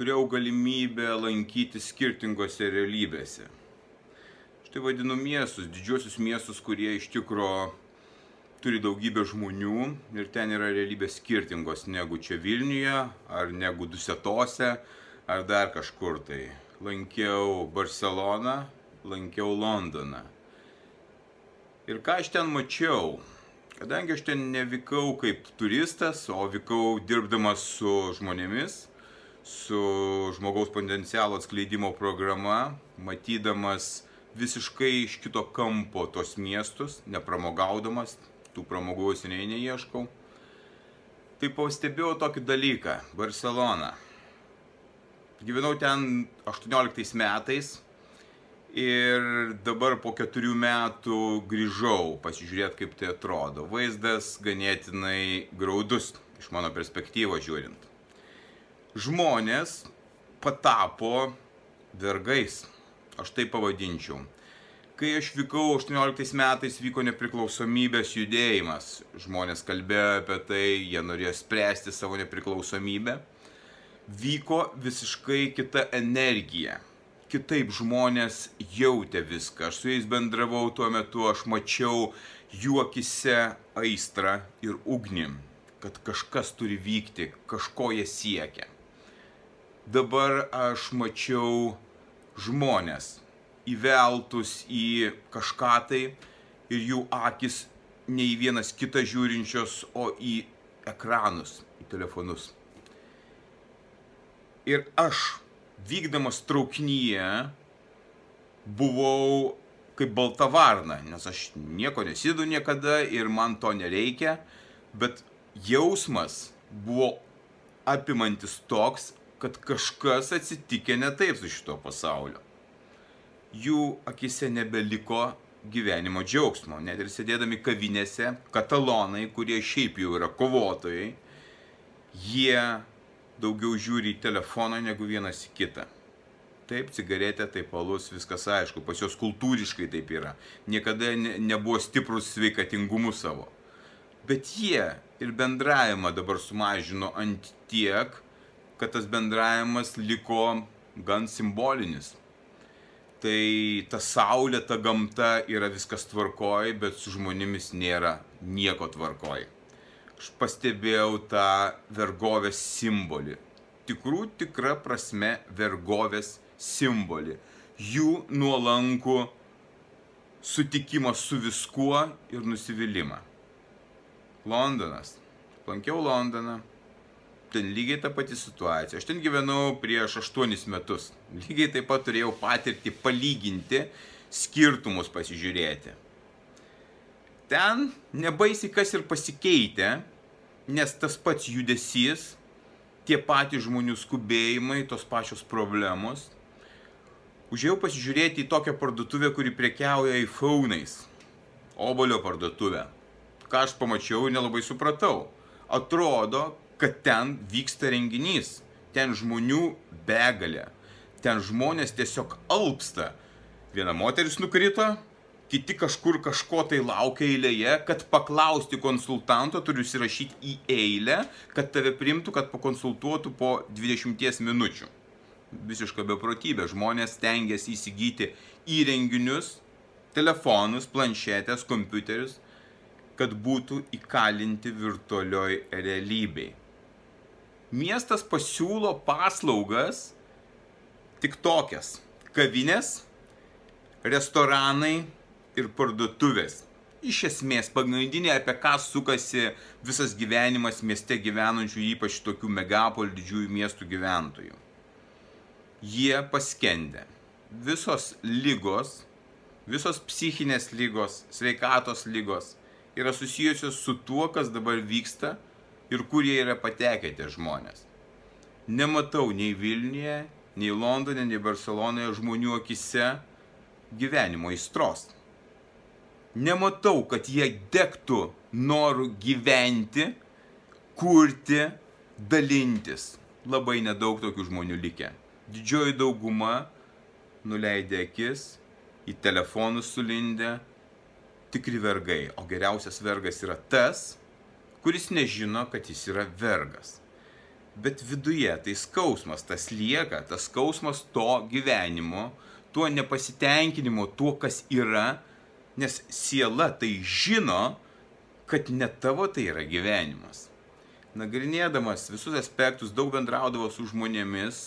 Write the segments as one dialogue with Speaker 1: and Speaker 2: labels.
Speaker 1: turėjau galimybę lankyti skirtingose realybėse. Štai vadinu miestus, didžiosius miestus, kurie iš tikro turi daugybę žmonių ir ten yra realybės skirtingos negu čia Vilniuje, ar negu Dusetose, ar dar kažkur tai. Lankiau Barceloną, lankiau Londoną. Ir ką aš ten mačiau? Kadangi aš ten nevykau kaip turistas, o vykau dirbdamas su žmonėmis, su žmogaus potencialo atskleidimo programa, matydamas visiškai iš kito kampo tos miestus, nepramogaudamas, tų pramogų seniai neieškau. Tai pastebėjau tokį dalyką - Barcelona. Gyvenau ten 18 metais Ir dabar po keturių metų grįžau pasižiūrėti, kaip tai atrodo. Vaizdas ganėtinai graudus iš mano perspektyvos žiūrint. Žmonės patapo vergais, aš tai pavadinčiau. Kai aš vykau 18 metais, vyko nepriklausomybės judėjimas. Žmonės kalbėjo apie tai, jie norėjo spręsti savo nepriklausomybę. Vyko visiškai kita energija kitaip žmonės jautė viską. Aš su jais bendravau tuo metu, aš mačiau jų akise aistrą ir ugnį, kad kažkas turi vykti, kažko jie siekia. Dabar aš mačiau žmonės įveltus į kažką tai ir jų akis ne į vienas kitą žiūrinčios, o į ekranus, į telefonus. Ir aš vykdamas traukinyje buvau kaip balta varna, nes aš nieko nesidu niekada ir man to nereikia, bet jausmas buvo apimantis toks, kad kažkas atsitikė ne taip su šito pasaulio. Jų akise nebeliko gyvenimo džiaugsmo, net ir sėdėdami kavinėse, katalonai, kurie šiaip jau yra kovotojai, jie daugiau žiūri į telefoną negu vienas į kitą. Taip, cigaretė, taip alus, viskas aišku, pas juos kultūriškai taip yra. Niekada ne, nebuvo stiprus sveikatingumu savo. Bet jie ir bendravimą dabar sumažino ant tiek, kad tas bendravimas liko gan simbolinis. Tai ta saulė, ta gamta yra viskas tvarkoj, bet su žmonėmis nėra nieko tvarkoj aš pastebėjau tą vergovės simbolį. Tikrų tikra prasme vergovės simbolį. Jų nuolankų sutikimą su viskuo ir nusivylimą. Londonas. Lankiau Londoną. Ten lygiai ta pati situacija. Aš ten gyvenau prieš aštuonis metus. Lygiai taip pat turėjau patirti palyginti, skirtumus pasižiūrėti ten nebaisiai kas ir pasikeitė, nes tas pats judesys, tie patys žmonių skubėjimai, tos pačios problemos. Užėjau pasižiūrėti į tokią parduotuvę, kuri prekiauja iPhone'ais. Obolio parduotuvę. Ką aš pamačiau nelabai supratau. Atrodo, kad ten vyksta renginys. Ten žmonių begalė. Ten žmonės tiesiog alpsta. Viena moteris nukrito, kiti kažkur kažko tai laukia eilėje, kad paklausti konsultanto turi užsirašyti į eilę, kad tave primtų, kad pakonsultuotų po 20 minučių. Visiška beprotybė. Žmonės tengiasi įsigyti įrenginius, telefonus, planšetės, kompiuterius, kad būtų įkalinti virtualioj realybei. Miestas pasiūlo paslaugas tik tokias. Kavinės, restoranai, ir parduotuvės. Iš esmės, pagrindinė, apie ką sukasi visas gyvenimas mieste gyvenančių, ypač tokių megapolių didžiųjų miestų gyventojų. Jie paskendė. Visos lygos, visos psichinės lygos, sveikatos lygos yra susijusios su tuo, kas dabar vyksta ir kur jie yra patekę tie žmonės. nematau nei Vilniuje, nei Londone, nei Barcelonoje žmonių akise gyvenimo įstros. Nematau, kad jie degtų norų gyventi, kurti, dalintis. Labai nedaug tokių žmonių likę. Didžioji dauguma nuleidė akis, į telefonus sulindę, tikri vergai. O geriausias vergas yra tas, kuris nežino, kad jis yra vergas. Bet viduje tai skausmas, tas lieka, tas skausmas to gyvenimo, tuo nepasitenkinimu, tuo, kas yra, nes siela tai žino, kad ne tavo tai yra gyvenimas. Nagrinėdamas visus aspektus, daug bendraudavo su žmonėmis,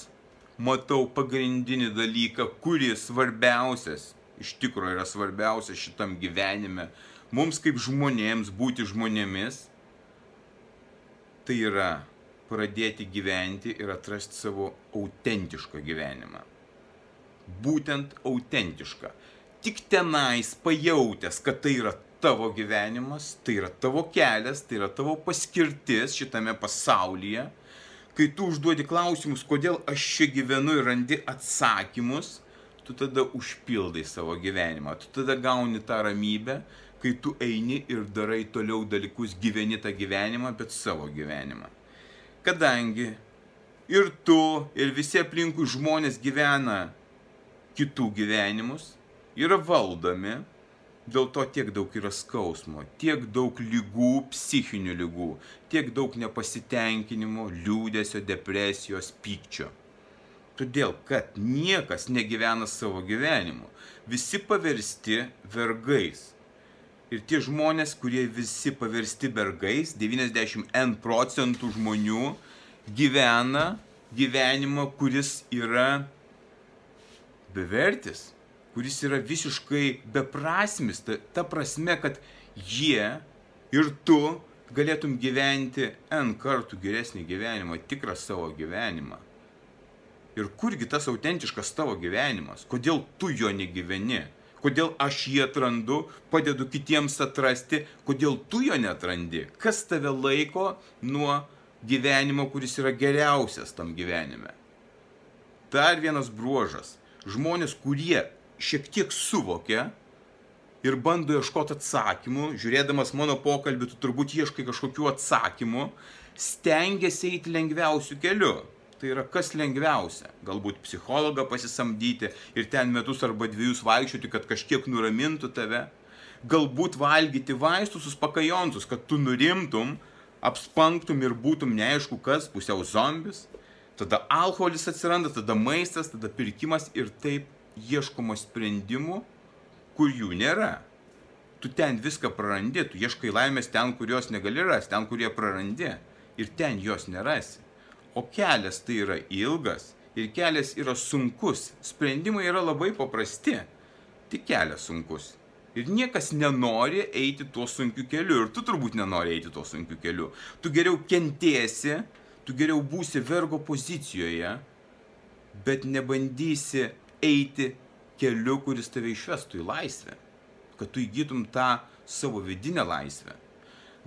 Speaker 1: matau pagrindinį dalyką, kuris svarbiausias, iš tikrųjų yra svarbiausias šitam gyvenime, mums kaip žmonėms būti žmonėmis, tai yra pradėti gyventi ir atrasti savo autentišką gyvenimą. Būtent autentišką. Tik tenais pajautęs, kad tai yra tavo gyvenimas, tai yra tavo kelias, tai yra tavo paskirtis šitame pasaulyje, kai tu užduodi klausimus, kodėl aš čia gyvenu ir randi atsakymus, tu tada užpildai savo gyvenimą, tu tada gauni tą ramybę, kai tu eini ir darai toliau dalykus, gyveni tą gyvenimą, bet savo gyvenimą. Kadangi ir tu, ir visi aplinkui žmonės gyvena kitų gyvenimus, yra valdomi, dėl to tiek daug yra skausmo, tiek daug lygų, psichinių lygų, tiek daug nepasitenkinimo, liūdėsio, depresijos, pykčio. Todėl, kad niekas negyvena savo gyvenimu. Visi paversti vergais. Ir tie žmonės, kurie visi paversti vergais, 90N procentų žmonių gyvena gyvenimą, kuris yra bevertis, kuris yra visiškai beprasmis. Ta, ta prasme, kad jie ir tu galėtum gyventi N kartų geresnį gyvenimą, tikrą savo gyvenimą. Ir kurgi tas autentiškas tavo gyvenimas? Kodėl tu jo negyveni? kodėl aš jį atrandu, padedu kitiems atrasti, kodėl tu jo netrandi, kas tave laiko nuo gyvenimo, kuris yra geriausias tam gyvenime. Dar vienas bruožas. Žmonės, kurie šiek tiek suvokia ir bando ieškoti atsakymų, žiūrėdamas mano pokalbį, tu turbūt ieškai kažkokių atsakymų, stengiasi eiti lengviausių kelių tai yra kas lengviausia. Galbūt psichologą pasisamdyti ir ten metus arba dviejus vaikščioti, kad kažkiek nuramintų tave. Galbūt valgyti vaistus užpakajontus, kad tu nurimtum, apspanktum ir būtum neaišku kas, pusiau zombis. Tada alkoholis atsiranda, tada maistas, tada pirkimas ir taip ieškoma sprendimų, kur jų nėra. Tu ten viską prarandi, tu ieškai laimės ten, kur jos negali rasti, ten, kur jie prarandi. Ir ten jos nerasi. O kelias tai yra ilgas ir kelias yra sunkus. Sprendimai yra labai paprasti, tik kelias sunkus. Ir niekas nenori eiti tuo sunkiu keliu. Ir tu turbūt nenori eiti tuo sunkiu keliu. Tu geriau kentėsi, tu geriau būsi vergo pozicijoje, bet nebandysi eiti keliu, kuris tave išvestų į laisvę. Kad tu įgytum tą savo vidinę laisvę.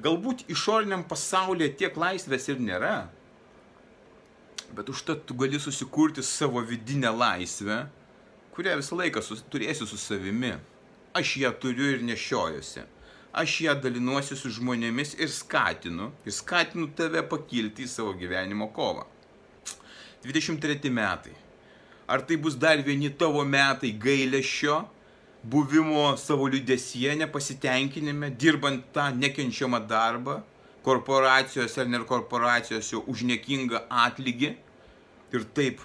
Speaker 1: Galbūt išoriniam pasaulyje tiek laisvės ir nėra, bet užtat tu gali susikurti savo vidinę laisvę, kurią visą laiką sus, turėsi su savimi. Aš ją turiu ir nešiojuosi. Aš ją dalinuosi su žmonėmis ir skatinu, ir skatinu tave pakilti į savo gyvenimo kovą. 23 metai. Ar tai bus dar vieni tavo metai gailėšio, buvimo savo liudesyje, nepasitenkinime, dirbant tą nekenčiamą darbą, korporacijose ar net korporacijose už niekingą atlygį ir taip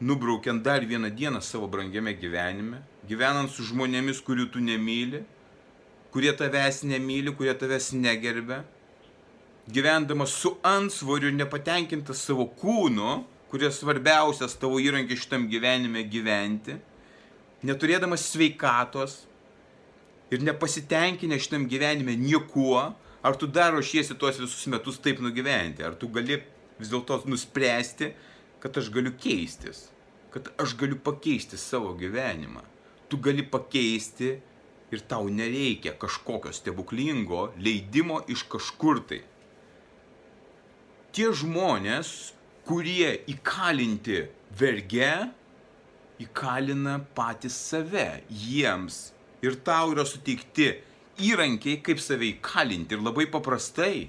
Speaker 1: nubraukiant dar vieną dieną savo brangiame gyvenime, gyvenant su žmonėmis, kurių tu nemyli, kurie tavęs nemyli, kurie tavęs negerbė, gyvendamas su ansvoriu ir nepatenkintas savo kūnu, kuris svarbiausias tavo įrankis šitam gyvenime gyventi, neturėdamas sveikatos ir nepasitenkinę šitam gyvenime niekuo, Ar tu dar ruošiesi tuos visus metus taip nugyventi? Ar tu gali vis dėlto nuspręsti, kad aš galiu keistis? Kad aš galiu pakeisti savo gyvenimą? Tu gali pakeisti ir tau nereikia kažkokio stebuklingo leidimo iš kažkur tai. Tie žmonės, kurie įkalinti verge, įkalina patys save. Jiems ir tau yra suteikti įrankiai, kaip save įkalinti. Ir labai paprastai.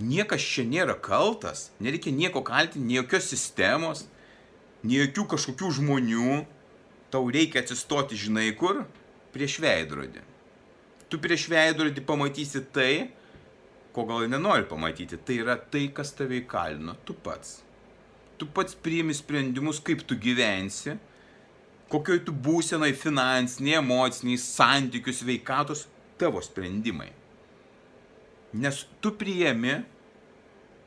Speaker 1: Niekas čia nėra kaltas, nereikia nieko kaltinti, nei jokios sistemos, nei jokių kažkokių žmonių. Tau reikia atsistoti, žinai kur? Prieš veidrodį. Tu prieš veidrodį pamatysi tai, ko gal nenori pamatyti. Tai yra tai, kas tave įkalino, tu pats. Tu pats priimi sprendimus, kaip tu gyvensi, kokioj tu būsenai finansiniai, emociniai, santykių, sveikatos, tavo sprendimai. Nes tu priemi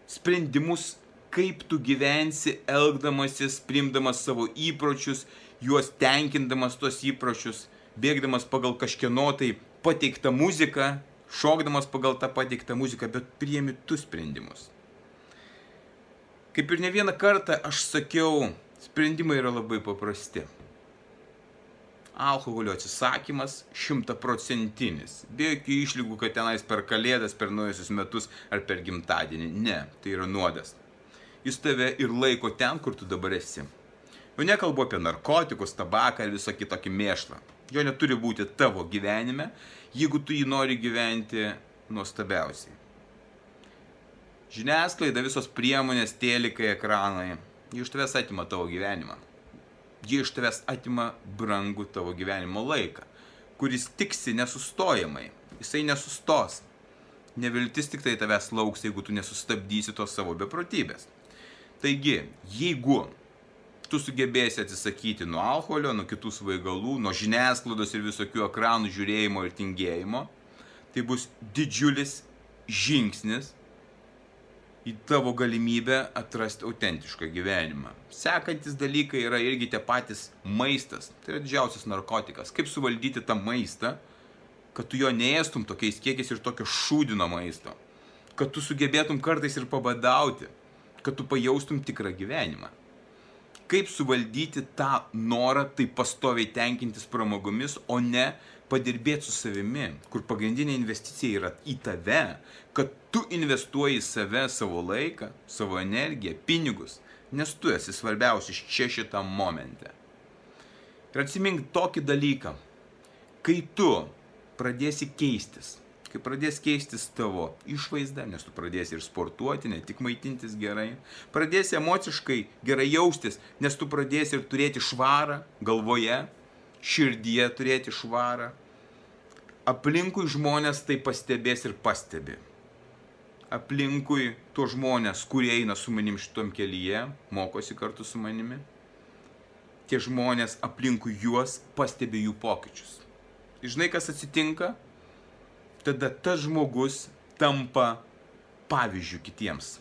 Speaker 1: sprendimus, kaip tu gyvensi, elgdamasis, primdamas savo įpročius, juos tenkindamas tuos įpročius, bėgdamas pagal kažkieno tai pateiktą muziką, šokdamas pagal tą pateiktą muziką, bet priemi tu sprendimus. Kaip ir ne vieną kartą aš sakiau, sprendimai yra labai paprasti. Alkoholio atsisakymas šimtaprocentinis. Be jokių išlygų, kad tenais per kalėdas, per naujusius metus ar per gimtadienį. Ne, tai yra nuodas. Jis tave ir laiko ten, kur tu dabar esi. Jau nekalbu apie narkotikus, tabaką ir visą kitokį mėšlą. Jo neturi būti tavo gyvenime, jeigu tu jį nori gyventi nuostabiausiai. Žiniasklaida, visos priemonės, telikai, ekranai, iš tavęs atima tavo gyvenimą. Jie iš tavęs atima brangų tavo gyvenimo laiką, kuris tiksi nesustojamai. Jisai nesustos. Neviltis tik tai tavęs lauks, jeigu tu nesustabdysi tos savo beprotybės. Taigi, jeigu tu sugebėsi atsisakyti nuo alkoholio, nuo kitų svaigalų, nuo žiniasklaidos ir visokių ekranų žiūrėjimo ir tingėjimo, tai bus didžiulis žingsnis į tavo galimybę atrasti autentišką gyvenimą. Sekantis dalykai yra irgi tie patys maistas. Tai yra didžiausias narkotikas. Kaip suvaldyti tą maistą, kad tu jo neėstum tokiais kiekiais ir tokio šūdino maisto. Kad tu sugebėtum kartais ir pabadauti. Kad tu pajaustum tikrą gyvenimą kaip suvaldyti tą norą taip pastoviai tenkintis pramogomis, o ne padirbėti su savimi, kur pagrindinė investicija yra į tave, kad tu investuoji į save savo laiką, savo energiją, pinigus, nes tu esi svarbiausias čia šitam momente. Ir atsimink tokį dalyką, kai tu pradėsi keistis, kai pradės keistis tavo išvaizda, nes tu pradėsi ir sportuoti, ne tik maitintis gerai, pradėsi emociškai gerai jaustis, nes tu pradėsi ir turėti švarą galvoje, širdyje turėti švarą. Aplinkui žmonės tai pastebės ir pastebi. Aplinkui tuos žmonės, kurie eina su manim šitom kelyje, mokosi kartu su manimi, tie žmonės aplinkui juos pastebi jų pokyčius. Žinai, kas atsitinka? tada tas žmogus tampa pavyzdžių kitiems.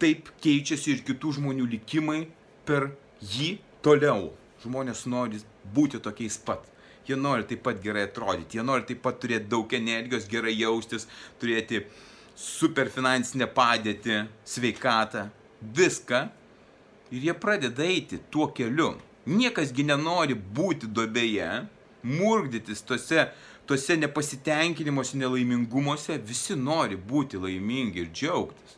Speaker 1: Taip keičiasi ir kitų žmonių likimai per jį toliau. Žmonės nori būti tokiais pat. Jie nori taip pat gerai atrodyti, jie nori taip pat turėti daug energijos, gerai jaustis, turėti super finansinę padėtį, sveikatą, viską. Ir jie pradeda eiti tuo keliu. Niekasgi nenori būti dobėje, murgdytis tose tuose nepasitenkinimuose, nelaimingumuose visi nori būti laimingi ir džiaugtis.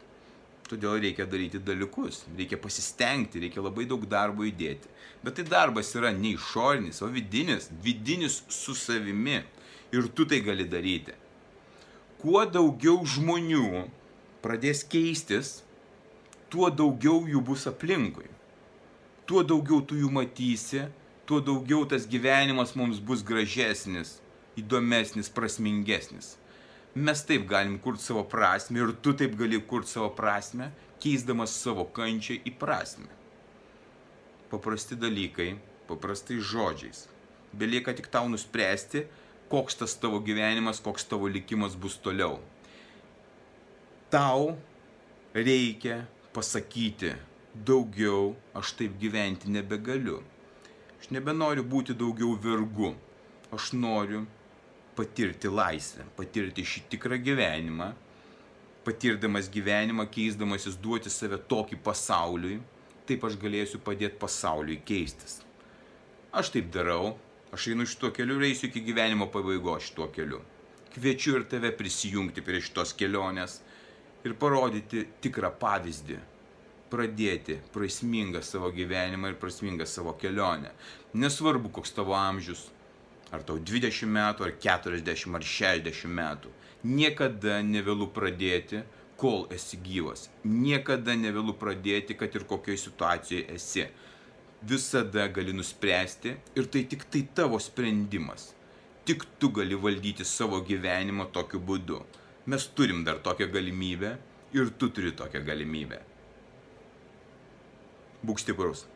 Speaker 1: Todėl reikia daryti dalykus, reikia pasistengti, reikia labai daug darbo įdėti. Bet tai darbas yra ne išorinis, o vidinis, vidinis su savimi. Ir tu tai gali daryti. Kuo daugiau žmonių pradės keistis, tuo daugiau jų bus aplinkui. Tuo daugiau tu jų matysi, tuo daugiau tas gyvenimas mums bus gražesnis, įdomesnis, prasmingesnis. Mes taip galim kurti savo prasme ir tu taip gali kurti savo prasme, keisdamas savo kančią į prasme. Paprasti dalykai, paprastai žodžiais. Belieka tik tau nuspręsti, koks tas tavo gyvenimas, koks tavo likimas bus toliau. Tau reikia pasakyti daugiau, aš taip gyventi nebegaliu. Aš nebenoriu būti daugiau vergu. Aš noriu patirti laisvę, patirti šį tikrą gyvenimą, patirdamas gyvenimą, keisdamasis duoti save tokį pasauliui, taip aš galėsiu padėti pasauliui keistis. Aš taip darau, aš einu šituo keliu ir eisiu iki gyvenimo pabaigos šituo keliu. Kviečiu ir tave prisijungti prie šitos kelionės ir parodyti tikrą pavyzdį, pradėti prasmingą savo gyvenimą ir prasmingą savo kelionę. Nesvarbu, koks tavo amžius, ar tau 20 metų, ar 40, ar 60 metų. Niekada nevėlu pradėti, kol esi gyvas. Niekada nevėlu pradėti, kad ir kokioje situacijoje esi. Visada gali nuspręsti ir tai tik tai tavo sprendimas. Tik tu gali valdyti savo gyvenimą tokiu būdu. Mes turim dar tokią galimybę ir tu turi tokią galimybę. Būk stiprus.